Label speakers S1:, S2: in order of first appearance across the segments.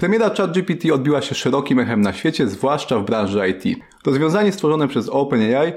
S1: Premiera ChatGPT odbiła się szerokim echem na świecie, zwłaszcza w branży IT. Rozwiązanie stworzone przez OpenAI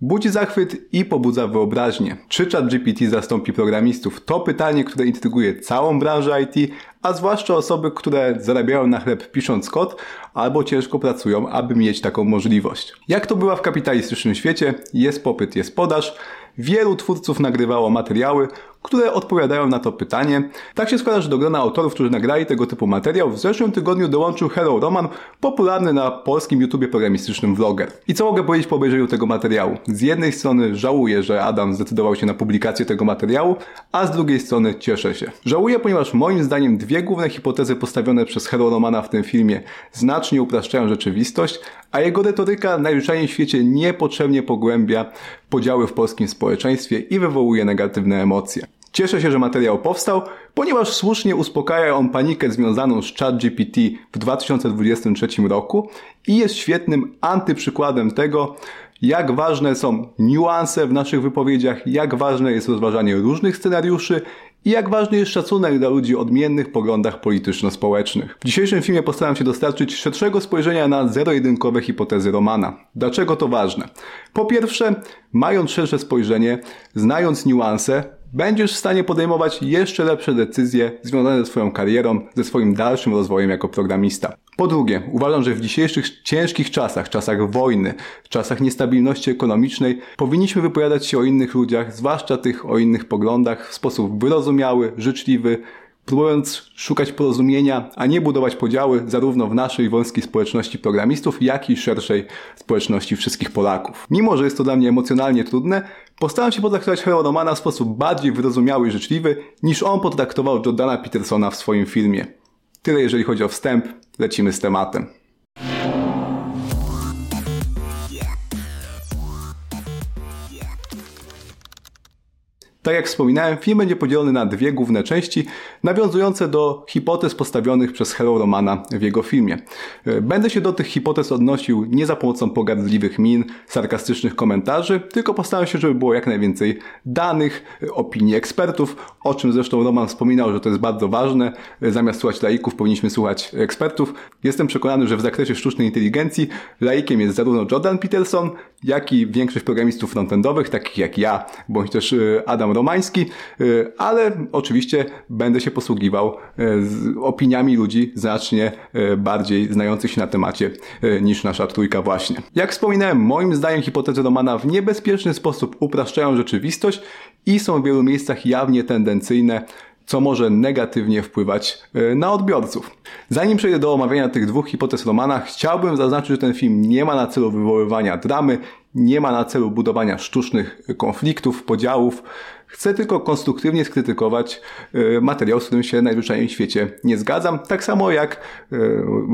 S1: budzi zachwyt i pobudza wyobraźnię. Czy ChatGPT zastąpi programistów? To pytanie, które intryguje całą branżę IT, a zwłaszcza osoby, które zarabiają na chleb pisząc kod albo ciężko pracują, aby mieć taką możliwość. Jak to bywa w kapitalistycznym świecie, jest popyt, jest podaż. Wielu twórców nagrywało materiały, które odpowiadają na to pytanie. Tak się składa, że do grona autorów, którzy nagrali tego typu materiał, w zeszłym tygodniu dołączył Hero Roman, popularny na polskim YouTubie programistycznym vloger. I co mogę powiedzieć po obejrzeniu tego materiału? Z jednej strony żałuję, że Adam zdecydował się na publikację tego materiału, a z drugiej strony cieszę się. Żałuję, ponieważ moim zdaniem dwie główne hipotezy postawione przez Hero Romana w tym filmie znacznie upraszczają rzeczywistość, a jego retoryka najzwyczajniej w świecie niepotrzebnie pogłębia podziały w polskim społeczeństwie i wywołuje negatywne emocje. Cieszę się, że materiał powstał, ponieważ słusznie uspokaja on panikę związaną z ChatGPT w 2023 roku i jest świetnym antyprzykładem tego, jak ważne są niuanse w naszych wypowiedziach, jak ważne jest rozważanie różnych scenariuszy i jak ważny jest szacunek dla ludzi o odmiennych poglądach polityczno-społecznych. W dzisiejszym filmie postaram się dostarczyć szerszego spojrzenia na zero-jedynkowe hipotezy Romana. Dlaczego to ważne? Po pierwsze, mając szersze spojrzenie, znając niuanse, będziesz w stanie podejmować jeszcze lepsze decyzje związane ze swoją karierą, ze swoim dalszym rozwojem jako programista. Po drugie, uważam, że w dzisiejszych ciężkich czasach, czasach wojny, czasach niestabilności ekonomicznej, powinniśmy wypowiadać się o innych ludziach, zwłaszcza tych o innych poglądach, w sposób wyrozumiały, życzliwy, próbując szukać porozumienia, a nie budować podziały zarówno w naszej wąskiej społeczności programistów, jak i szerszej społeczności wszystkich Polaków. Mimo, że jest to dla mnie emocjonalnie trudne, postaram się potraktować Hero Romana w sposób bardziej wyrozumiały i życzliwy, niż on potraktował Jordana Petersona w swoim filmie. Tyle jeżeli chodzi o wstęp, lecimy z tematem. Tak jak wspominałem, film będzie podzielony na dwie główne części, nawiązujące do hipotez postawionych przez Hero Romana w jego filmie. Będę się do tych hipotez odnosił nie za pomocą pogardliwych min, sarkastycznych komentarzy, tylko postaram się, żeby było jak najwięcej danych, opinii ekspertów, o czym zresztą Roman wspominał, że to jest bardzo ważne. Zamiast słuchać laików, powinniśmy słuchać ekspertów. Jestem przekonany, że w zakresie sztucznej inteligencji laikiem jest zarówno Jordan Peterson, jak i większość programistów frontendowych, takich jak ja, bądź też e, Adam Romański, e, ale oczywiście będę się posługiwał e, opiniami ludzi znacznie bardziej znających się na temacie niż nasza trójka właśnie. Jak wspominałem, moim zdaniem hipotezy Romana w niebezpieczny sposób upraszczają rzeczywistość i są w wielu miejscach jawnie tendencyjne co może negatywnie wpływać e, na odbiorców. Zanim przejdę do omawiania tych dwóch hipotez Romana, chciałbym zaznaczyć, że ten film nie ma na celu wywoływania dramy, nie ma na celu budowania sztucznych konfliktów, podziałów. Chcę tylko konstruktywnie skrytykować e, materiał, z którym się najzwyczajniej w świecie nie zgadzam. Tak samo jak e,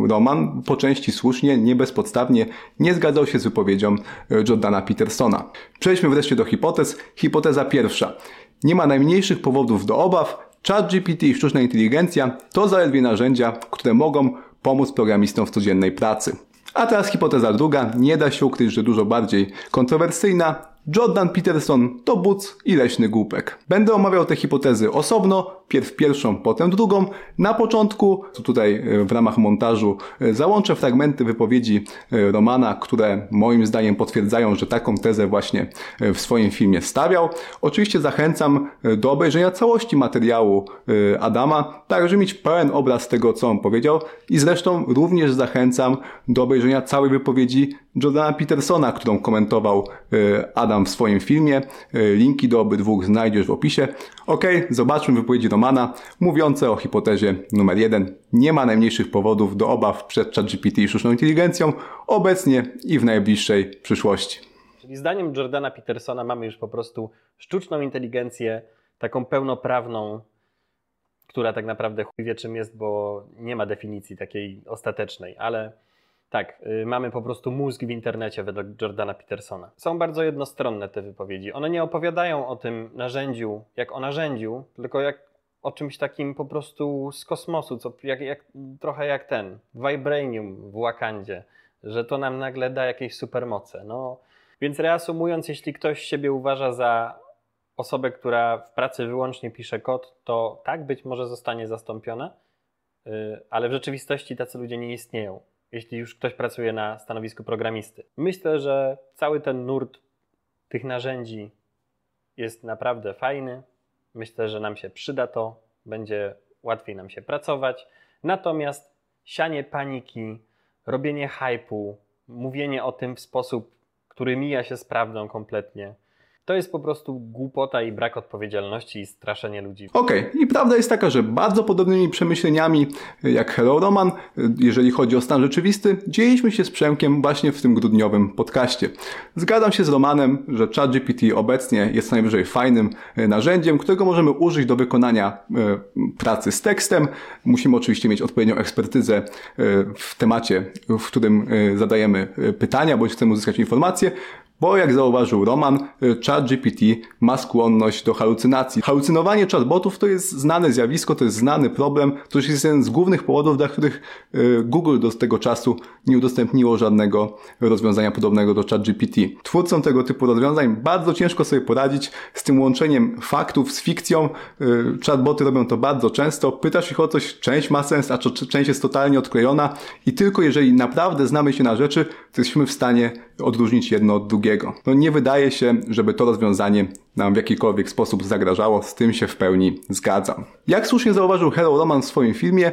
S1: Roman po części słusznie, nie bezpodstawnie nie zgadzał się z wypowiedzią Jordana Petersona. Przejdźmy wreszcie do hipotez. Hipoteza pierwsza. Nie ma najmniejszych powodów do obaw, ChatGPT i sztuczna inteligencja to zaledwie narzędzia, które mogą pomóc programistom w codziennej pracy. A teraz hipoteza druga, nie da się ukryć, że dużo bardziej kontrowersyjna, Jordan Peterson to buc i leśny głupek. Będę omawiał te hipotezy osobno, pierw pierwszą, potem drugą. Na początku, tutaj e, w ramach montażu, e, załączę fragmenty wypowiedzi e, Romana, które moim zdaniem potwierdzają, że taką tezę właśnie w swoim filmie stawiał. Oczywiście zachęcam do obejrzenia całości materiału Adama, tak żeby mieć pełen obraz tego, co on powiedział i zresztą również zachęcam do obejrzenia całej wypowiedzi Jordana Petersona, którą komentował Adam w swoim filmie. Linki do obydwu znajdziesz w opisie. Ok, zobaczmy wypowiedzi Mówiące o hipotezie numer jeden. Nie ma najmniejszych powodów do obaw przed ChatGPT i sztuczną inteligencją obecnie i w najbliższej przyszłości.
S2: Czyli zdaniem Jordana Petersona mamy już po prostu sztuczną inteligencję, taką pełnoprawną, która tak naprawdę chuj wie czym jest, bo nie ma definicji takiej ostatecznej, ale tak, y, mamy po prostu mózg w internecie według Jordana Petersona. Są bardzo jednostronne te wypowiedzi. One nie opowiadają o tym narzędziu jak o narzędziu, tylko jak o czymś takim po prostu z kosmosu, co, jak, jak, trochę jak ten Vibranium w Wakandzie, że to nam nagle da jakieś supermoce. No, więc reasumując, jeśli ktoś siebie uważa za osobę, która w pracy wyłącznie pisze kod, to tak być może zostanie zastąpiona, ale w rzeczywistości tacy ludzie nie istnieją, jeśli już ktoś pracuje na stanowisku programisty. Myślę, że cały ten nurt tych narzędzi jest naprawdę fajny. Myślę, że nam się przyda to, będzie łatwiej nam się pracować. Natomiast sianie paniki, robienie hypu, mówienie o tym w sposób, który mija się z prawdą kompletnie, to jest po prostu głupota i brak odpowiedzialności i straszenie ludzi.
S1: Okej, okay. i prawda jest taka, że bardzo podobnymi przemyśleniami jak Hello Roman, jeżeli chodzi o stan rzeczywisty, dzieliśmy się z Przemkiem właśnie w tym grudniowym podcaście. Zgadzam się z Romanem, że ChatGPT obecnie jest najwyżej fajnym e, narzędziem, którego możemy użyć do wykonania pracy z tekstem. Musimy oczywiście mieć odpowiednią ekspertyzę w temacie, w którym zadajemy pytania, bądź chcemy uzyskać informacje. Bo jak zauważył Roman, y, ChatGPT ma skłonność do halucynacji. Halucynowanie chatbotów to jest znane zjawisko, to jest znany problem, to jest jeden z głównych powodów, dla których y, Google do tego czasu nie udostępniło żadnego rozwiązania podobnego do ChatGPT. Twórcom tego typu rozwiązań bardzo ciężko sobie poradzić z tym łączeniem faktów z fikcją. Y, chatboty robią to bardzo często. Pytasz ich o coś, część ma sens, a część jest totalnie odklejona i tylko jeżeli naprawdę znamy się na rzeczy, to jesteśmy w stanie odróżnić jedno od drugiego. No nie wydaje się, żeby to rozwiązanie nam w jakikolwiek sposób zagrażało, z tym się w pełni zgadzam. Jak słusznie zauważył Hero Roman w swoim filmie,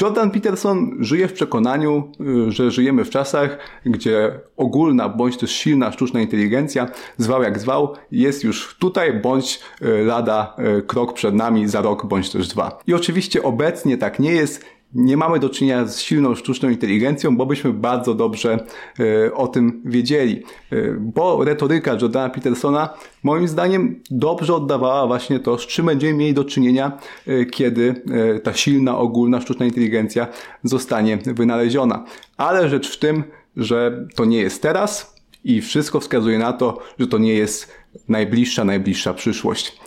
S1: Jordan Peterson żyje w przekonaniu, y, że żyjemy w czasach, gdzie ogólna bądź też silna sztuczna inteligencja, zwał jak zwał, jest już tutaj bądź y, lada y, krok przed nami za rok bądź też dwa. I oczywiście obecnie tak nie jest nie mamy do czynienia z silną sztuczną inteligencją, bo byśmy bardzo dobrze e, o tym wiedzieli. E, bo retoryka Jordana Petersona moim zdaniem dobrze oddawała właśnie to, z czym będziemy mieli do czynienia, e, kiedy ta silna, ogólna sztuczna inteligencja zostanie wynaleziona. Ale rzecz w tym, że to nie jest teraz i wszystko wskazuje na to, że to nie jest najbliższa, najbliższa przyszłość.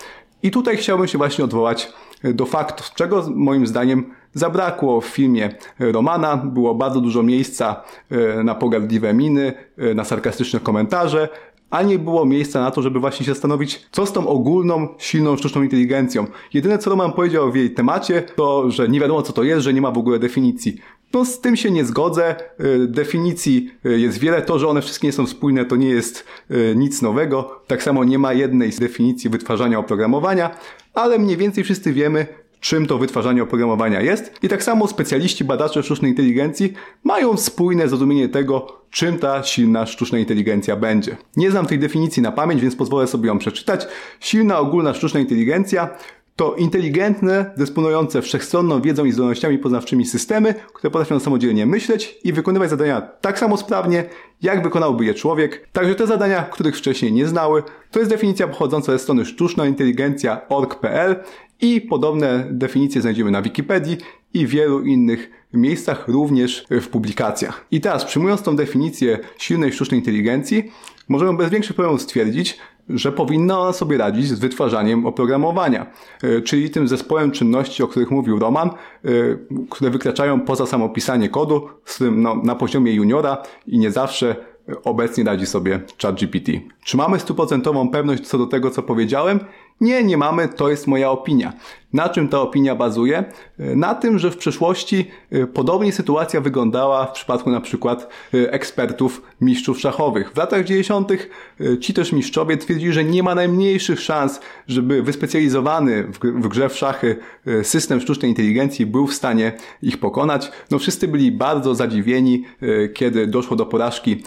S1: I tutaj chciałbym się właśnie odwołać do faktów, czego moim zdaniem zabrakło w filmie Romana. Było bardzo dużo miejsca e, na pogardliwe miny, e, na sarkastyczne komentarze, a nie było miejsca na to, żeby właśnie się zastanowić, co z tą ogólną, silną sztuczną inteligencją. Jedyne, co Roman powiedział w jej temacie, to, że nie wiadomo, co to jest, że nie ma w ogóle definicji. No z tym się nie zgodzę. E, definicji jest wiele. To, że one wszystkie nie są spójne, to nie jest nic nowego. Tak samo nie ma jednej z definicji wytwarzania oprogramowania, ale mniej więcej wszyscy wiemy, czym to wytwarzanie oprogramowania jest. I tak samo specjaliści, badacze sztucznej inteligencji mają spójne zrozumienie tego, czym ta silna sztuczna inteligencja będzie. Nie znam tej definicji na pamięć, więc pozwolę sobie ją przeczytać. Silna ogólna sztuczna inteligencja to inteligentne, dysponujące wszechstronną wiedzą i zdolnościami poznawczymi systemy, które potrafią samodzielnie myśleć i wykonywać zadania tak samo sprawnie, jak wykonałby je człowiek. Także te zadania, których wcześniej nie znały, to jest definicja pochodząca ze strony sztucznainteligencja.org.pl i podobne definicje znajdziemy na Wikipedii i wielu innych miejscach, również w publikacjach. I teraz, przyjmując tą definicję silnej sztucznej inteligencji, możemy bez większych problemów stwierdzić, że powinna ona sobie radzić z wytwarzaniem oprogramowania, e, czyli tym zespołem czynności, o których mówił Roman, e, które wykraczają poza samo pisanie kodu, z którym no, na poziomie juniora i nie zawsze obecnie radzi sobie ChatGPT. Czy mamy stuprocentową pewność co do tego, co powiedziałem? Nie, nie mamy, to jest moja opinia. Na czym ta opinia bazuje? Na tym, że w przeszłości e, podobnie sytuacja wyglądała w przypadku na przykład e, ekspertów mistrzów szachowych. W latach 90. E, ci też mistrzowie twierdzili, że nie ma najmniejszych szans, żeby wyspecjalizowany w grze w szachy system sztucznej inteligencji był w stanie ich pokonać. No wszyscy byli bardzo zadziwieni, kiedy doszło do porażki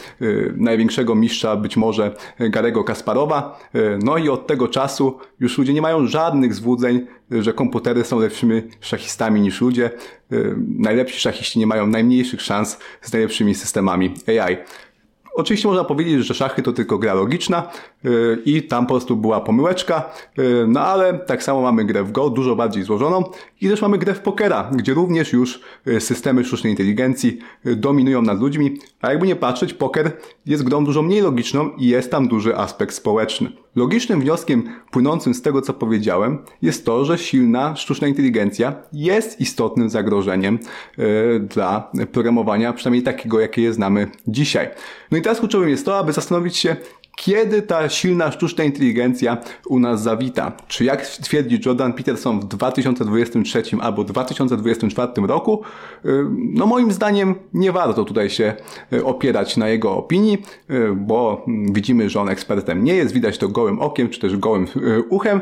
S1: największego mistrza, być może Garego Kasparowa. No i od tego czasu już ludzie nie mają żadnych złudzeń, że komputery są lepszymi szachistami niż ludzie. Y, najlepsi szachiści nie mają najmniejszych szans z najlepszymi systemami AI. Oczywiście można powiedzieć, że szachy to tylko gra logiczna i tam po prostu była pomyłeczka, yy, no ale tak samo mamy grę w Go, dużo bardziej złożoną i też mamy grę w pokera, gdzie również już yy, systemy sztucznej inteligencji dominują nad ludźmi, a jakby nie patrzeć, poker jest grą dużo mniej logiczną i jest tam duży aspekt społeczny. Logicznym wnioskiem płynącym z tego, co powiedziałem, jest to, że silna sztuczna inteligencja jest istotnym zagrożeniem dla programowania, przynajmniej takiego, jakie je znamy dzisiaj. No i teraz kluczowym jest to, aby zastanowić się, kiedy ta silna sztuczna inteligencja u nas zawita. Czy jak twierdzi Jordan Peterson w 2023 albo 2024 roku? Y, no moim zdaniem nie warto tutaj się y, opierać na jego opinii, y, bo widzimy, że on ekspertem nie jest, widać to gołym okiem, czy też gołym uchem,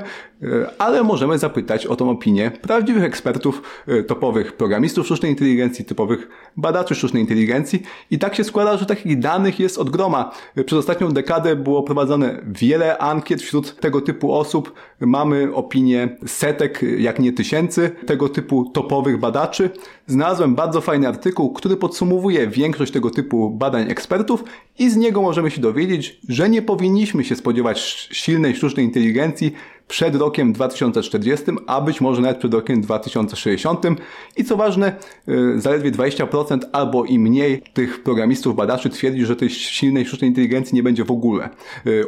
S1: ale możemy zapytać o tą opinię prawdziwych ekspertów, topowych programistów sztucznej inteligencji, typowych badaczy sztucznej inteligencji i tak się składa, że takich danych jest od groma. Przez ostatnią dekadę było prowadzone wiele ankiet wśród tego typu osób. Mamy opinie setek, jak nie tysięcy tego typu topowych badaczy. Znalazłem bardzo fajny artykuł, który podsumowuje większość tego typu badań ekspertów i z niego możemy się dowiedzieć, że nie powinniśmy się spodziewać silnej sztucznej inteligencji przed rokiem 2040, a być może nawet przed rokiem 2060. I co ważne, y, zaledwie 20% albo i mniej tych programistów, badaczy twierdzi, że tej silnej sztucznej inteligencji nie będzie w ogóle.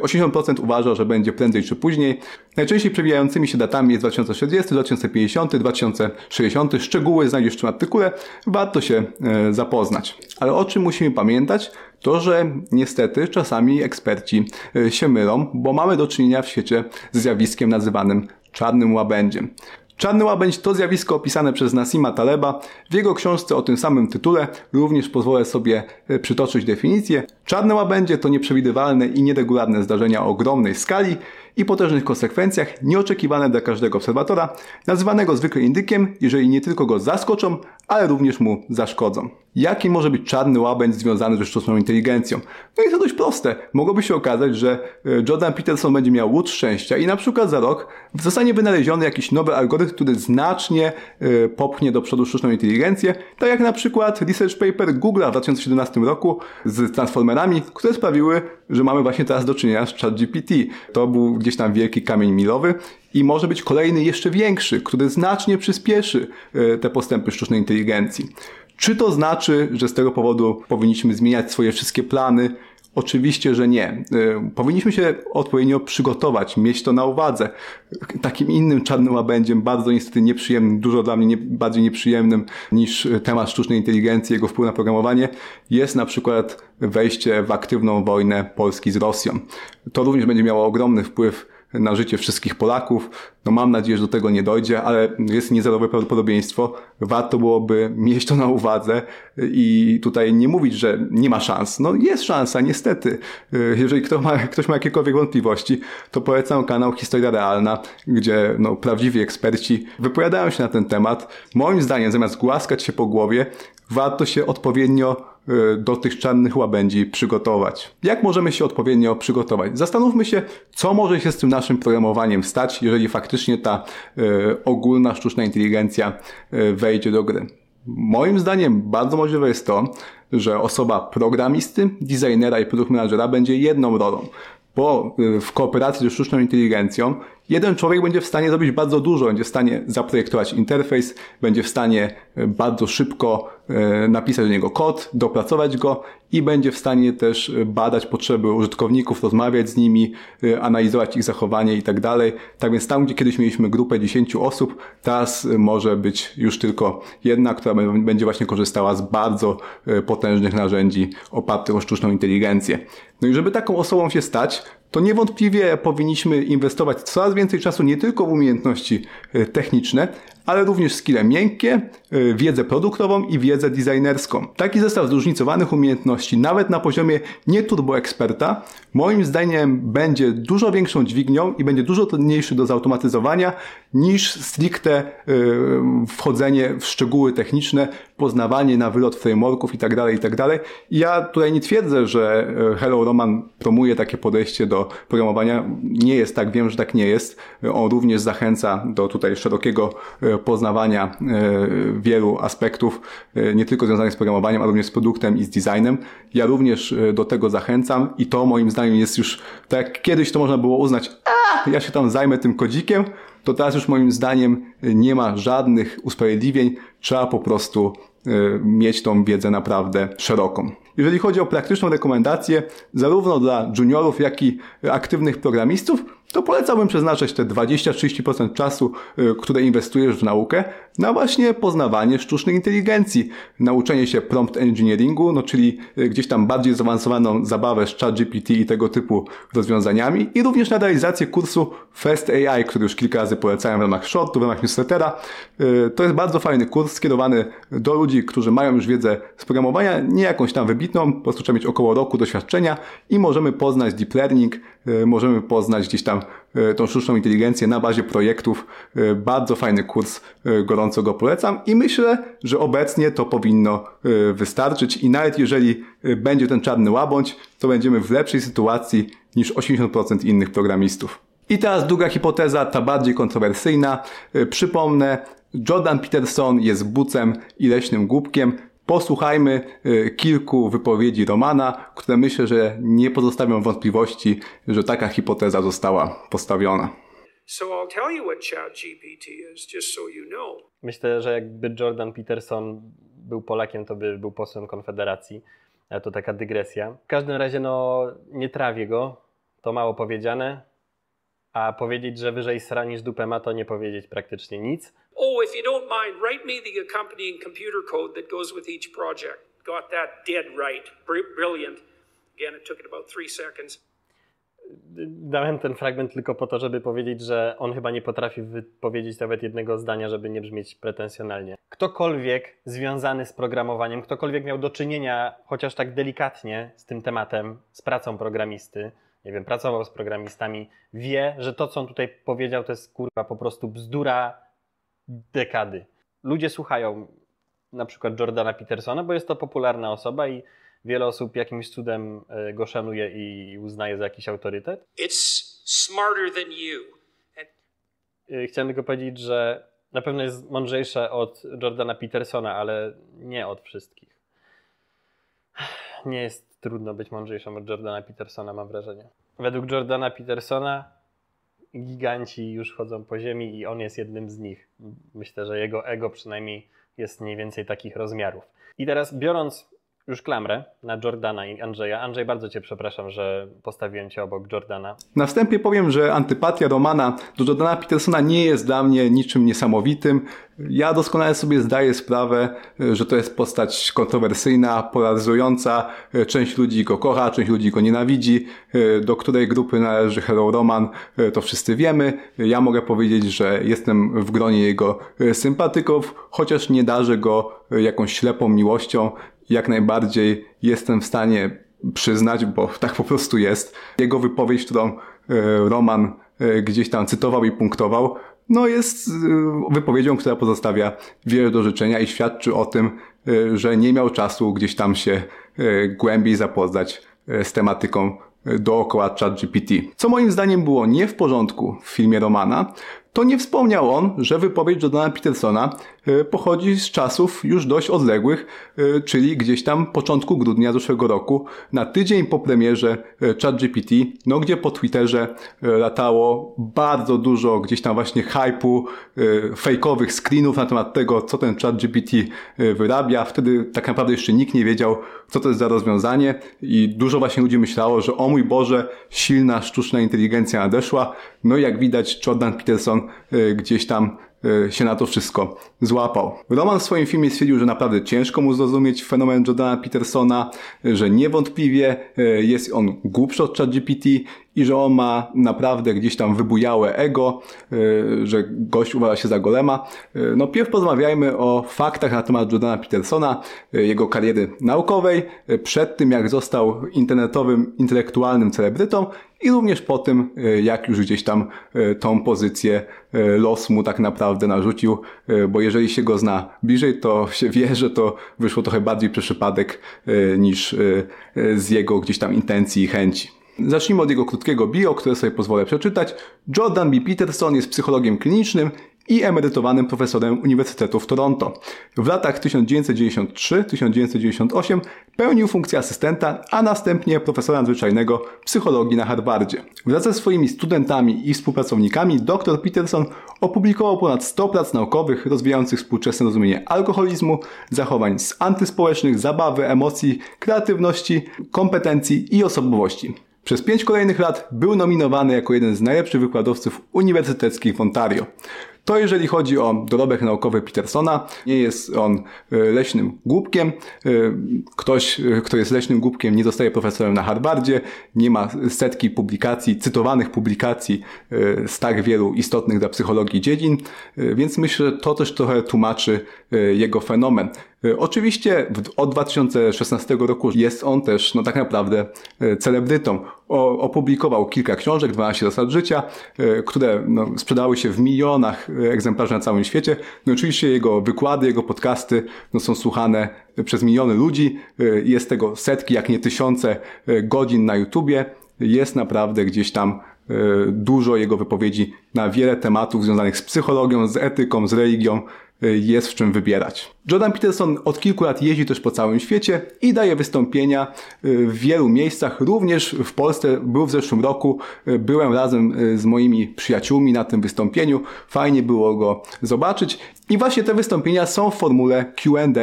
S1: 80% y, uważa, że będzie prędzej czy później. Najczęściej przewijającymi się datami jest 2040, 2050, 2060. Szczegóły znajdziesz w tym artykule. Warto się y, zapoznać. Ale o czym musimy pamiętać? To, że niestety czasami eksperci e, się mylą, bo mamy do czynienia w świecie z zjawiskiem nazywanym czarnym łabędziem. Czarny łabędź to zjawisko opisane przez Nasima Taleba. W jego książce o tym samym tytule również pozwolę sobie e, przytoczyć definicję. Czarne łabędzie to nieprzewidywalne i nieregularne zdarzenia o ogromnej skali i potężnych konsekwencjach, nieoczekiwane dla każdego obserwatora, nazywanego zwykle indykiem, jeżeli nie tylko go zaskoczą, ale również mu zaszkodzą. Jaki może być czarny łabędź związany ze sztuczną inteligencją? No i to dość proste. Mogłoby się okazać, że e, Jordan Peterson będzie miał łód szczęścia i na przykład za rok zostanie wynaleziony jakiś nowy algorytm, który znacznie e, popchnie do przodu sztuczną inteligencję, tak jak na przykład research paper Google w 2017 roku z transformerami, które sprawiły, że mamy właśnie teraz do czynienia z ChatGPT. To był gdzieś tam wielki kamień milowy i może być kolejny jeszcze większy, który znacznie przyspieszy e, te postępy sztucznej inteligencji. Czy to znaczy, że z tego powodu powinniśmy zmieniać swoje wszystkie plany? Oczywiście, że nie. E, powinniśmy się odpowiednio przygotować, mieć to na uwadze. Takim innym czarnym łabędziem, bardzo niestety nieprzyjemnym, dużo dla mnie nie, bardziej nieprzyjemnym niż temat sztucznej inteligencji, jego wpływ na programowanie, jest na przykład wejście w aktywną wojnę Polski z Rosją. To również będzie miało ogromny wpływ na życie wszystkich Polaków. No mam nadzieję, że do tego nie dojdzie, ale jest niezerowe prawdopodobieństwo. Warto byłoby mieć to na uwadze i tutaj nie mówić, że nie ma szans. No jest szansa, niestety. Jeżeli ktoś ma, ktoś ma jakiekolwiek wątpliwości, to polecam kanał Historia Realna, gdzie no, prawdziwi eksperci wypowiadają się na ten temat. Moim zdaniem, zamiast głaskać się po głowie, warto się odpowiednio Y, do tych czarnych łabędzi przygotować. Jak możemy się odpowiednio przygotować? Zastanówmy się, co może się z tym naszym programowaniem stać, jeżeli faktycznie ta y, ogólna sztuczna inteligencja y, wejdzie do gry. Moim zdaniem bardzo możliwe jest to, że osoba programisty, designera i produkt managera będzie jedną rolą bo w kooperacji ze sztuczną inteligencją jeden człowiek będzie w stanie zrobić bardzo dużo, będzie w stanie zaprojektować interfejs, będzie w stanie bardzo szybko E, napisać do niego kod, dopracować go i będzie w stanie też badać potrzeby użytkowników, rozmawiać z nimi, e, analizować ich zachowanie i tak dalej. Tak więc tam, gdzie kiedyś mieliśmy grupę 10 osób, teraz może być już tylko jedna, która będzie właśnie korzystała z bardzo e, potężnych narzędzi opartych o sztuczną inteligencję. No i żeby taką osobą się stać, to niewątpliwie powinniśmy inwestować coraz więcej czasu nie tylko w umiejętności techniczne, ale również skille miękkie, y, wiedzę produktową i wiedzę designerską. Taki zestaw zróżnicowanych umiejętności, nawet na poziomie nie turbo eksperta, moim zdaniem będzie dużo większą dźwignią i będzie dużo trudniejszy do zautomatyzowania niż stricte y, wchodzenie w szczegóły techniczne, poznawanie na wylot frameworków itd., tak itd. Tak ja tutaj nie twierdzę, że y, Hello Roman promuje takie podejście do programowania. Nie jest tak, wiem, że tak nie jest. On również zachęca do tutaj szerokiego poznawania wielu aspektów, nie tylko związanych z programowaniem, ale również z produktem i z designem. Ja również do tego zachęcam i to moim zdaniem jest już, tak jak kiedyś to można było uznać, a ja się tam zajmę tym kodzikiem, to teraz już moim zdaniem nie ma żadnych usprawiedliwień, trzeba po prostu mieć tą wiedzę naprawdę szeroką. Jeżeli chodzi o praktyczną rekomendację, zarówno dla juniorów, jak i aktywnych programistów, to polecałbym przeznaczać te 20-30% czasu, y, które inwestujesz w naukę, na właśnie poznawanie sztucznej inteligencji, nauczenie się prompt engineeringu, no czyli y, gdzieś tam bardziej zaawansowaną zabawę z ChatGPT i tego typu rozwiązaniami i również na realizację kursu Fast AI, który już kilka razy polecałem w ramach shortu, w ramach newslettera. Y, to jest bardzo fajny kurs skierowany do ludzi, którzy mają już wiedzę z programowania, nie jakąś tam wybitną, po prostu trzeba mieć około roku doświadczenia i możemy poznać deep learning, możemy poznać gdzieś tam tą sztuczną inteligencję na bazie projektów. E, bardzo fajny kurs, e, gorąco go polecam i myślę, że obecnie to powinno wystarczyć i nawet jeżeli będzie ten czarny łabądź, to będziemy w lepszej sytuacji niż 80% innych programistów. I teraz druga hipoteza, ta bardziej kontrowersyjna. Przypomnę, Jordan Peterson jest bucem i leśnym głupkiem. Posłuchajmy y, kilku wypowiedzi Romana, które myślę, że nie pozostawią wątpliwości, że taka hipoteza została postawiona.
S2: Myślę, że jakby Jordan Peterson był Polakiem, to by był posłem Konfederacji. To taka dygresja. W każdym razie, no, nie trawię go, to mało powiedziane. A powiedzieć, że wyżej sra niż dupę ma, to nie powiedzieć praktycznie nic. Oh, if you don't mind, write me the accompanying computer code that goes with each project. Got that dead right. Brilliant. Again, it took it about three seconds. Dałem ten fragment tylko po to, żeby powiedzieć, że on chyba nie potrafi wypowiedzieć nawet jednego zdania, żeby nie brzmieć pretensjonalnie. Ktokolwiek związany z programowaniem, ktokolwiek miał do czynienia chociaż tak delikatnie z tym tematem, z pracą programisty, nie wiem, pracował z programistami, wie, że to, co on tutaj powiedział, to jest kurwa po prostu bzdura dekady. Ludzie słuchają na przykład Jordana Petersona, bo jest to popularna osoba i wiele osób jakimś cudem e, go szanuje i uznaje za jakiś autorytet. It's smarter than you. E, chciałem tylko powiedzieć, że na pewno jest mądrzejsze od Jordana Petersona, ale nie od wszystkich. Nie jest trudno być mądrzejszym od Jordana Petersona, mam wrażenie. Według Jordana Petersona giganci już chodzą po ziemi i on jest jednym z nich. Myślę, że jego ego przynajmniej jest mniej więcej takich rozmiarów. I teraz biorąc już klamrę na Jordana i Andrzeja. Andrzej, bardzo Cię przepraszam, że postawiłem Cię obok Jordana.
S1: Na wstępie powiem, że antypatia Romana do Jordana Petersona nie jest dla mnie niczym niesamowitym. Ja doskonale sobie zdaję sprawę, że to jest postać kontrowersyjna, polaryzująca. Część ludzi go kocha, część ludzi go nienawidzi. Do której grupy należy Hero Roman, to wszyscy wiemy. Ja mogę powiedzieć, że jestem w gronie jego sympatyków, chociaż nie darzę go jakąś ślepą miłością jak najbardziej jestem w stanie przyznać, bo tak po prostu jest. Jego wypowiedź, którą e, Roman e, gdzieś tam cytował i punktował, no jest e, wypowiedzią, która pozostawia wiele do życzenia i świadczy o tym, że nie miał czasu gdzieś tam się głębiej zapoznać z tematyką dookoła ChatGPT. Co moim zdaniem było nie w porządku w filmie Romana, to nie wspomniał on, że wypowiedź Jordana Petersona e, pochodzi z czasów już dość odległych, e, czyli gdzieś tam początku grudnia zeszłego roku, na tydzień po premierze e, ChatGPT, no gdzie po Twitterze latało bardzo dużo gdzieś tam właśnie hype'u, fejkowych screenów na temat tego, co ten ChatGPT wyrabia. Wtedy tak naprawdę jeszcze nikt nie wiedział, co to jest za rozwiązanie i dużo właśnie ludzi myślało, że o mój Boże, silna sztuczna inteligencja nadeszła. No i jak widać Jordan Peterson Y, gdzieś tam y, się na to wszystko złapał. Roman w swoim filmie stwierdził, że naprawdę ciężko mu zrozumieć fenomen Jordana Petersona, że niewątpliwie y, jest on głupszy od ChatGPT i że on ma naprawdę gdzieś tam wybujałe ego, że gość uważa się za golema. No pierw porozmawiajmy o faktach na temat Jordana Petersona, jego kariery naukowej, przed tym jak został internetowym, intelektualnym celebrytą i również po tym, jak już gdzieś tam tą pozycję los mu tak naprawdę narzucił, bo jeżeli się go zna bliżej, to się wie, że to wyszło trochę bardziej przez przypadek niż z jego gdzieś tam intencji i chęci. Zacznijmy od jego krótkiego bio, które sobie pozwolę przeczytać. Jordan B. Peterson jest psychologiem klinicznym i emerytowanym profesorem Uniwersytetu w Toronto. W latach 1993-1998 pełnił funkcję asystenta, a następnie profesora nadzwyczajnego psychologii na Harvardzie. Wraz ze swoimi studentami i współpracownikami dr Peterson opublikował ponad 100 prac naukowych rozwijających współczesne rozumienie alkoholizmu, zachowań antyspołecznych, zabawy, emocji, kreatywności, kompetencji i osobowości. Przez pięć kolejnych lat był nominowany jako jeden z najlepszych wykładowców uniwersyteckich w Ontario. To jeżeli chodzi o dorobek naukowy Petersona, nie jest on e, leśnym głupkiem. E, ktoś, e, kto jest leśnym głupkiem, nie zostaje profesorem na Harvardzie, nie ma setki publikacji, cytowanych publikacji z tak wielu istotnych dla psychologii dziedzin, więc myślę, że to też trochę tłumaczy jego fenomen. Oczywiście od 2016 roku jest on też no tak naprawdę celebrytą. O, opublikował kilka książek, 12 zasad życia, które no, sprzedały się w milionach egzemplarzy na całym świecie. No oczywiście jego wykłady, jego podcasty no, są słuchane przez miliony ludzi. Jest tego setki, jak nie tysiące godzin na YouTubie. Jest naprawdę gdzieś tam e, dużo jego wypowiedzi na wiele tematów związanych z psychologią, z etyką, z religią, Y, jest w czym wybierać. Jordan Peterson od kilku lat jeździ też po całym świecie i daje wystąpienia y, w wielu miejscach, również w Polsce. Był w zeszłym roku, y, byłem razem z moimi przyjaciółmi na tym wystąpieniu. Fajnie było go zobaczyć. I właśnie te wystąpienia są w formule Q&A.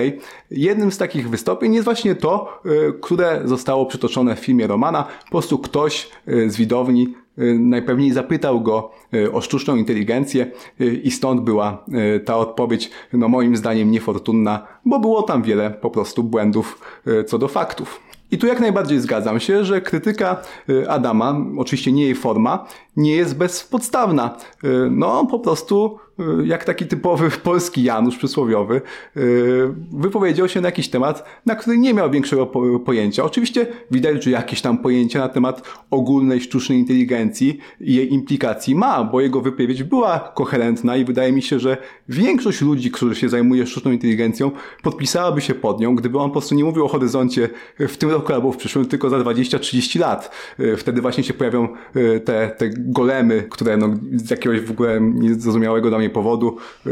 S1: Jednym z takich wystąpień jest właśnie to, które zostało przytoczone w filmie Romana. Po prostu ktoś z widowni najpewniej zapytał go y, o sztuczną inteligencję y, i stąd była ta odpowiedź, no moim zdaniem niefortunna, bo było tam wiele po prostu błędów co do faktów. I tu jak najbardziej zgadzam się, że krytyka Adama, oczywiście nie jej forma, nie jest bezpodstawna. No po prostu Y, jak taki typowy polski Janusz przysłowiowy, y, wypowiedział się na jakiś temat, na który nie miał większego pojęcia. Oczywiście widać, że jakieś tam pojęcie na temat ogólnej sztucznej inteligencji i jej implikacji ma, bo jego wypowiedź była koherentna i wydaje mi się, że większość ludzi, którzy się zajmuje sztuczną inteligencją, podpisałaby się pod nią, gdyby on po prostu nie mówił o horyzoncie w tym roku albo w przyszłym, tylko za 20-30 lat. Y, wtedy właśnie się pojawią te, te golemy, które no, z jakiegoś w ogóle niezrozumiałego dla mnie powodu y,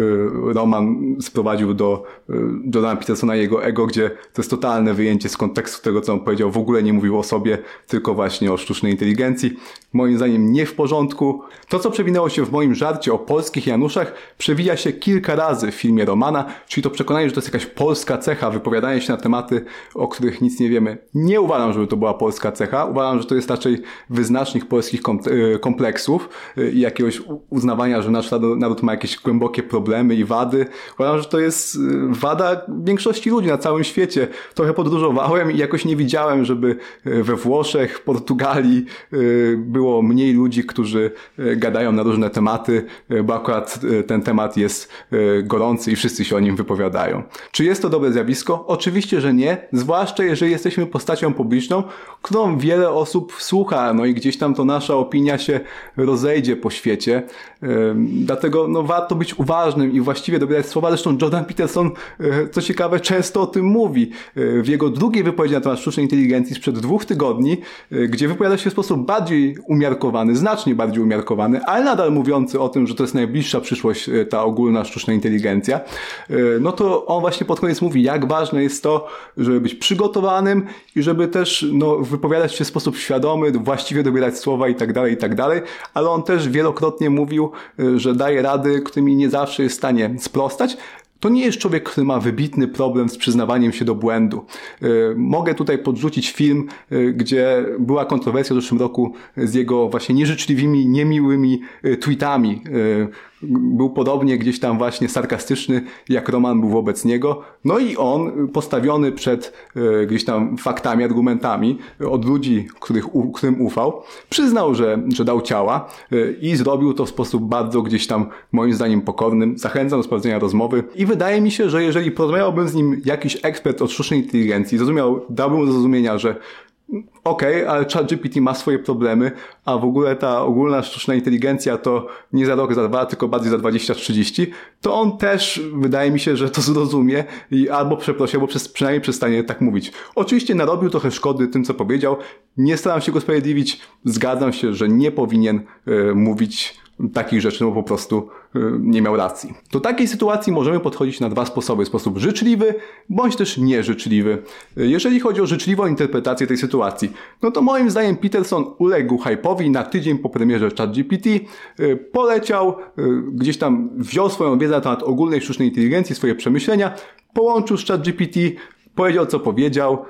S1: Roman sprowadził do y, Jordana Petersona jego ego, gdzie to jest totalne wyjęcie z kontekstu tego, co on powiedział. W ogóle nie mówił o sobie, tylko właśnie o sztucznej inteligencji. Moim zdaniem nie w porządku. To, co przewinęło się w moim żarcie o polskich Januszach, przewija się kilka razy w filmie Romana, czyli to przekonanie, że to jest jakaś polska cecha, wypowiadanie się na tematy, o których nic nie wiemy. Nie uważam, żeby to była polska cecha. Uważam, że to jest raczej wyznacznik polskich y, kompleksów i jakiegoś uznawania, że nasz naród ma jakieś głębokie problemy i wady. Uważam, że to jest y, wada większości ludzi na całym świecie. Trochę podróżowałem i jakoś nie widziałem, żeby y, we Włoszech, Portugalii y, było mniej ludzi, którzy gadają na różne tematy, bo akurat ten temat jest gorący i wszyscy się o nim wypowiadają. Czy jest to dobre zjawisko? Oczywiście, że nie, zwłaszcza jeżeli jesteśmy postacią publiczną, którą wiele osób słucha, no i gdzieś tam to nasza opinia się rozejdzie po świecie. Dlatego no, warto być uważnym i właściwie dobierać słowa. Zresztą Jordan Peterson, e, co ciekawe, często o tym mówi. E, w jego drugiej wypowiedzi na temat sztucznej inteligencji sprzed dwóch tygodni, e, gdzie wypowiada się w sposób bardziej umiarkowany, znacznie bardziej umiarkowany, ale nadal mówiący o tym, że to jest najbliższa przyszłość ta ogólna sztuczna inteligencja, no to on właśnie pod koniec mówi, jak ważne jest to, żeby być przygotowanym i żeby też no, wypowiadać się w sposób świadomy, właściwie dobierać słowa i tak dalej, i tak dalej, ale on też wielokrotnie mówił, że daje rady którymi nie zawsze jest w stanie sprostać, to nie jest człowiek, który ma wybitny problem z przyznawaniem się do błędu. E, mogę tutaj podrzucić film, e, gdzie była kontrowersja w zeszłym roku z jego właśnie nieżyczliwymi, niemiłymi e, tweetami był podobnie gdzieś tam właśnie sarkastyczny, jak Roman był wobec niego. No i on, postawiony przed e, gdzieś tam faktami, argumentami od ludzi, których, którym ufał, przyznał, że, że dał ciała e, i zrobił to w sposób bardzo gdzieś tam, moim zdaniem, pokornym. Zachęcam do sprawdzenia rozmowy i wydaje mi się, że jeżeli porozmawiałbym z nim jakiś ekspert od sztucznej inteligencji, zrozumiał, dałbym do zrozumienia, że Okej, okay, ale ChatGPT ma swoje problemy, a w ogóle ta ogólna sztuczna inteligencja to nie za rok, za dwa, tylko bardziej za 20-30, to on też wydaje mi się, że to zrozumie i albo przeprosi, albo przez, przynajmniej przestanie tak mówić. Oczywiście narobił trochę szkody tym, co powiedział. Nie staram się go sprawiedliwić. Zgadzam się, że nie powinien y, mówić takich rzeczy, no po prostu y, nie miał racji. Do takiej sytuacji możemy podchodzić na dwa sposoby. Sposób życzliwy, bądź też nieżyczliwy. Y, jeżeli chodzi o życzliwą interpretację tej sytuacji, no to moim zdaniem Peterson uległ hype'owi na tydzień po premierze ChatGPT, y, poleciał, gdzieś tam wziął swoją wiedzę na temat ogólnej sztucznej inteligencji, swoje przemyślenia, połączył z ChatGPT, powiedział co powiedział,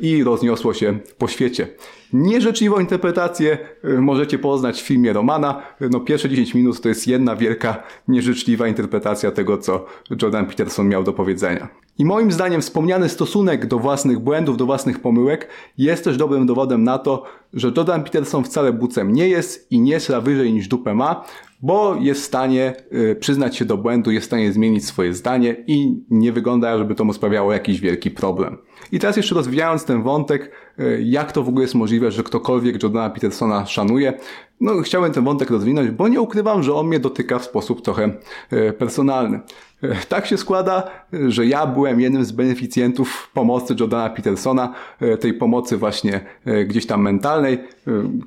S1: i rozniosło się po świecie. Nieżyczliwą interpretację możecie poznać w filmie Romana. No pierwsze 10 minut to jest jedna wielka nieżyczliwa interpretacja tego, co Jordan Peterson miał do powiedzenia. I moim zdaniem wspomniany stosunek do własnych błędów, do własnych pomyłek jest też dobrym dowodem na to, że Jordan Peterson wcale bucem nie jest i nie sra wyżej niż dupę ma, bo jest w stanie y, przyznać się do błędu, jest w stanie zmienić swoje zdanie i nie wygląda, żeby to mu sprawiało jakiś wielki problem. I teraz jeszcze rozwijając ten wątek, y, jak to w ogóle jest możliwe, że ktokolwiek Jordana Petersona szanuje, no chciałem ten wątek rozwinąć, bo nie ukrywam, że on mnie dotyka w sposób trochę y, personalny. Tak się składa, że ja byłem jednym z beneficjentów pomocy Jordana Petersona, tej pomocy właśnie gdzieś tam mentalnej.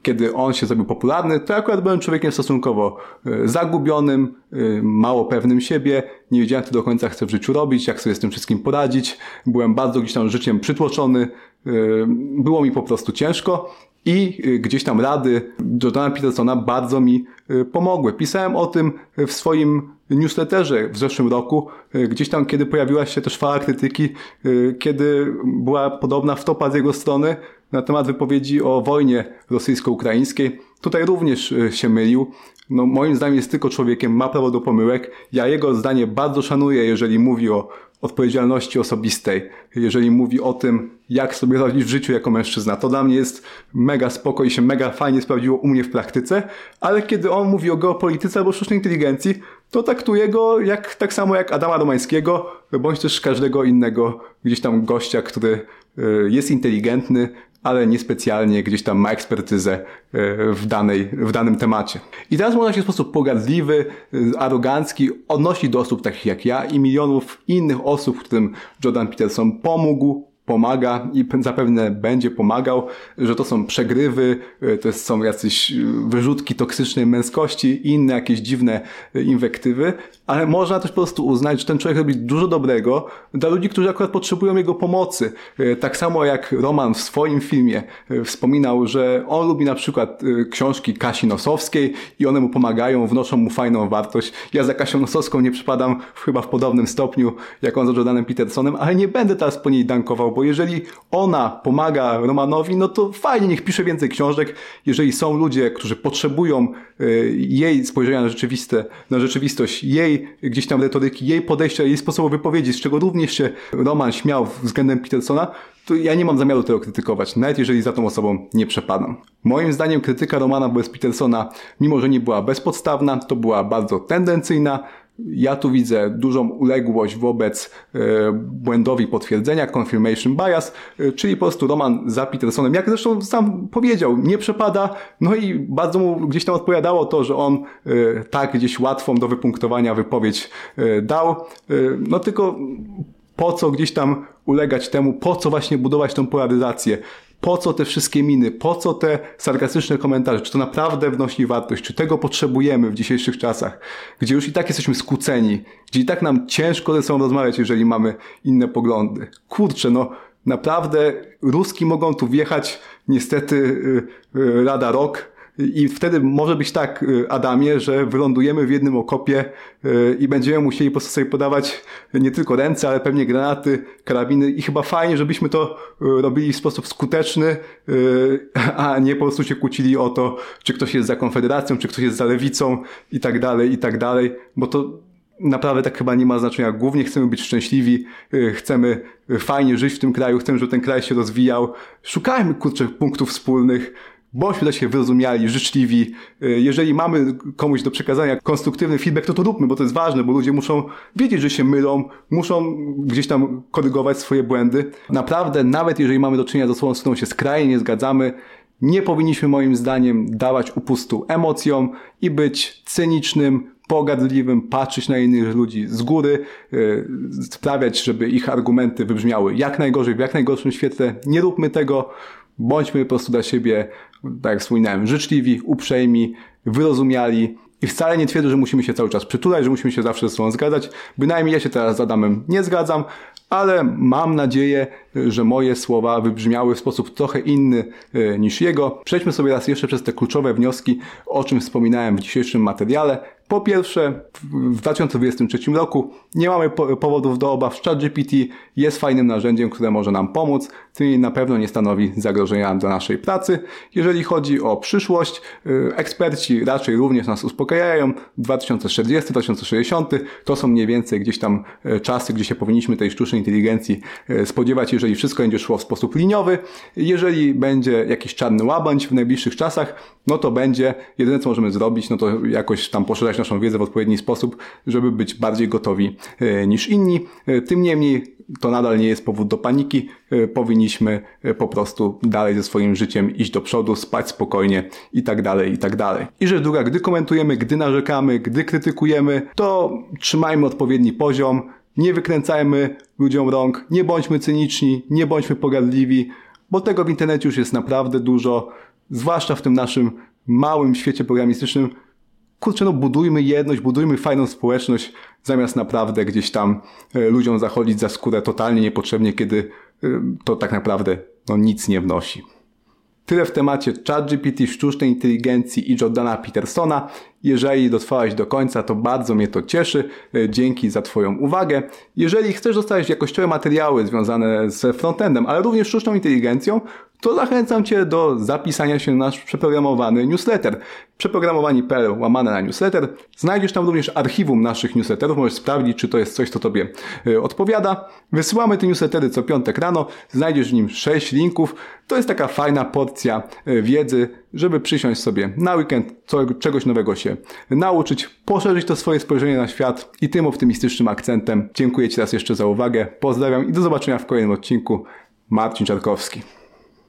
S1: Kiedy on się zrobił popularny, to akurat byłem człowiekiem stosunkowo zagubionym, mało pewnym siebie, nie wiedziałem, co do końca chcę w życiu robić, jak sobie z tym wszystkim poradzić. Byłem bardzo gdzieś tam życiem przytłoczony, było mi po prostu ciężko i gdzieś tam rady Jordana Petersona bardzo mi pomogły. Pisałem o tym w swoim newsletterze w zeszłym roku, e, gdzieś tam, kiedy pojawiła się też fala krytyki, kiedy była podobna wtopa z jego strony na temat wypowiedzi o wojnie rosyjsko-ukraińskiej. Tutaj również się mylił. No, moim zdaniem jest tylko człowiekiem, ma prawo do pomyłek. Ja jego zdanie bardzo szanuję, jeżeli mówi o odpowiedzialności osobistej, jeżeli mówi o tym, jak sobie radzić w życiu jako mężczyzna. To dla mnie jest mega spoko i się mega fajnie sprawdziło u mnie w praktyce, ale kiedy on mówi o geopolityce albo sztucznej inteligencji, to traktuje go jak, tak samo jak Adama Domańskiego, bądź też każdego innego gdzieś tam gościa, który e, jest inteligentny, ale niespecjalnie gdzieś tam ma ekspertyzę e, w, danej, w danym temacie. I teraz można się w sposób pogardliwy, e, arogancki odnosić do osób takich jak ja i milionów innych osób, którym Jordan Peterson pomógł, pomaga i zapewne będzie pomagał, że to są przegrywy, e, to są jacyś e, wyrzutki toksycznej męskości i inne jakieś dziwne e, inwektywy, ale można też po prostu uznać, że ten człowiek robi dużo dobrego dla ludzi, którzy akurat potrzebują jego pomocy. Tak samo jak Roman w swoim filmie wspominał, że on lubi na przykład książki Kasi Nosowskiej i one mu pomagają, wnoszą mu fajną wartość. Ja za Kasią Nosowską nie przypadam chyba w podobnym stopniu, jak on za Jordanem Petersonem, ale nie będę teraz po niej dankował, bo jeżeli ona pomaga Romanowi, no to fajnie, niech pisze więcej książek. Jeżeli są ludzie, którzy potrzebują e, jej spojrzenia na, rzeczywiste, na rzeczywistość, jej gdzieś tam retoryki, jej podejścia, jej sposobu wypowiedzi, z czego również się Roman śmiał względem Petersona, to ja nie mam zamiaru tego krytykować, nawet jeżeli za tą osobą nie przepadam. Moim zdaniem krytyka Romana wobec Petersona, mimo że nie była bezpodstawna, to była bardzo tendencyjna, ja tu widzę dużą uległość wobec e, błędowi potwierdzenia, confirmation bias, e, czyli po prostu Roman za Petersonem, jak zresztą sam powiedział, nie przepada, no i bardzo mu gdzieś tam odpowiadało to, że on e, tak gdzieś łatwą do wypunktowania wypowiedź dał, no tylko po co gdzieś tam ulegać temu, po co właśnie budować tą polaryzację, po co te wszystkie miny, po co te sarkastyczne komentarze, czy to naprawdę wnosi wartość, czy tego potrzebujemy w dzisiejszych czasach, gdzie już i tak jesteśmy skłóceni, gdzie i tak nam ciężko ze sobą rozmawiać, jeżeli mamy inne poglądy. Kurczę, no naprawdę Ruski mogą tu wjechać niestety yy, yy, lada rok, i wtedy może być tak, y, Adamie, że wylądujemy w jednym okopie y, i będziemy musieli po prostu sobie podawać nie tylko ręce, ale pewnie granaty, karabiny i chyba fajnie, żebyśmy to y, robili w sposób skuteczny, a nie po prostu się kłócili o to, czy ktoś jest za Konfederacją, czy ktoś jest za Lewicą i tak dalej, i tak dalej, bo to naprawdę tak chyba nie ma znaczenia. Głównie chcemy być szczęśliwi, chcemy fajnie żyć w tym kraju, chcemy, żeby ten kraj się rozwijał. Szukajmy, kurczę, punktów wspólnych, Bądźmy dla siebie wyrozumiali, życzliwi. Y, jeżeli mamy komuś do przekazania konstruktywny feedback, to to róbmy, bo to jest ważne, bo ludzie muszą wiedzieć, że się mylą, muszą gdzieś tam korygować swoje błędy. Naprawdę, nawet jeżeli mamy do czynienia z osobą, z którą się skrajnie nie zgadzamy, nie powinniśmy moim zdaniem dawać upustu emocjom i być cynicznym, pogardliwym, patrzeć na innych ludzi z góry, yy, sprawiać, żeby ich argumenty wybrzmiały jak najgorzej, w jak najgorszym świetle. Nie róbmy tego. Bądźmy po prostu dla siebie, tak jak wspominałem, życzliwi, uprzejmi, wyrozumiali i wcale nie twierdzę, że musimy się cały czas przytulać, że musimy się zawsze ze sobą zgadzać. Bynajmniej ja się teraz z Adamem nie zgadzam, ale mam nadzieję, że moje słowa wybrzmiały w sposób trochę inny e, niż jego. Przejdźmy sobie raz jeszcze przez te kluczowe wnioski, o czym wspominałem w dzisiejszym materiale. Po pierwsze, w 2023 roku nie mamy powodów do obaw. ChatGPT jest fajnym narzędziem, które może nam pomóc. Tym na pewno nie stanowi zagrożenia dla naszej pracy. Jeżeli chodzi o przyszłość, y, eksperci raczej również nas uspokajają. 2040, 2060 to są mniej więcej gdzieś tam y, czasy, gdzie się powinniśmy tej sztucznej inteligencji y, spodziewać, jeżeli wszystko będzie szło w sposób liniowy. Jeżeli będzie jakiś czarny łabędź w najbliższych czasach, no to będzie, jedyne co możemy zrobić, no to jakoś tam poszerzać naszą wiedzę w odpowiedni sposób, żeby być bardziej gotowi e, niż inni. E, tym niemniej to nadal nie jest powód do paniki. E, powinniśmy po prostu dalej ze swoim życiem iść do przodu, spać spokojnie i tak dalej, i tak dalej. I rzecz druga, gdy komentujemy, gdy narzekamy, gdy krytykujemy, to trzymajmy odpowiedni poziom, nie wykręcajmy ludziom rąk, nie bądźmy cyniczni, nie bądźmy pogardliwi, bo tego w internecie już jest naprawdę dużo, zwłaszcza w tym naszym małym świecie programistycznym, kurczę, no budujmy jedność, budujmy fajną społeczność, zamiast naprawdę gdzieś tam e, ludziom zachodzić za skórę totalnie niepotrzebnie, kiedy e, to tak naprawdę no, nic nie wnosi. Tyle w temacie ChatGPT, sztucznej inteligencji i Jordana Petersona. Jeżeli dotrwałeś do końca, to bardzo mnie to cieszy. E, dzięki za Twoją uwagę. Jeżeli chcesz dostać jakościowe materiały związane z frontendem, ale również sztuczną inteligencją, to zachęcam Cię do zapisania się na nasz przeprogramowany newsletter. Przeprogramowani.pl łamane na newsletter. Znajdziesz tam również archiwum naszych newsletterów. Możesz sprawdzić, czy to jest coś, co Tobie e, odpowiada. Wysyłamy te newslettery co piątek rano. Znajdziesz w nim 6 linków. To jest taka fajna porcja e, wiedzy, żeby przysiąść sobie na weekend, co, czegoś nowego się nauczyć, poszerzyć to swoje spojrzenie na świat i tym optymistycznym akcentem dziękuję Ci raz jeszcze za uwagę. Pozdrawiam i do zobaczenia w kolejnym odcinku. Marcin Czarkowski.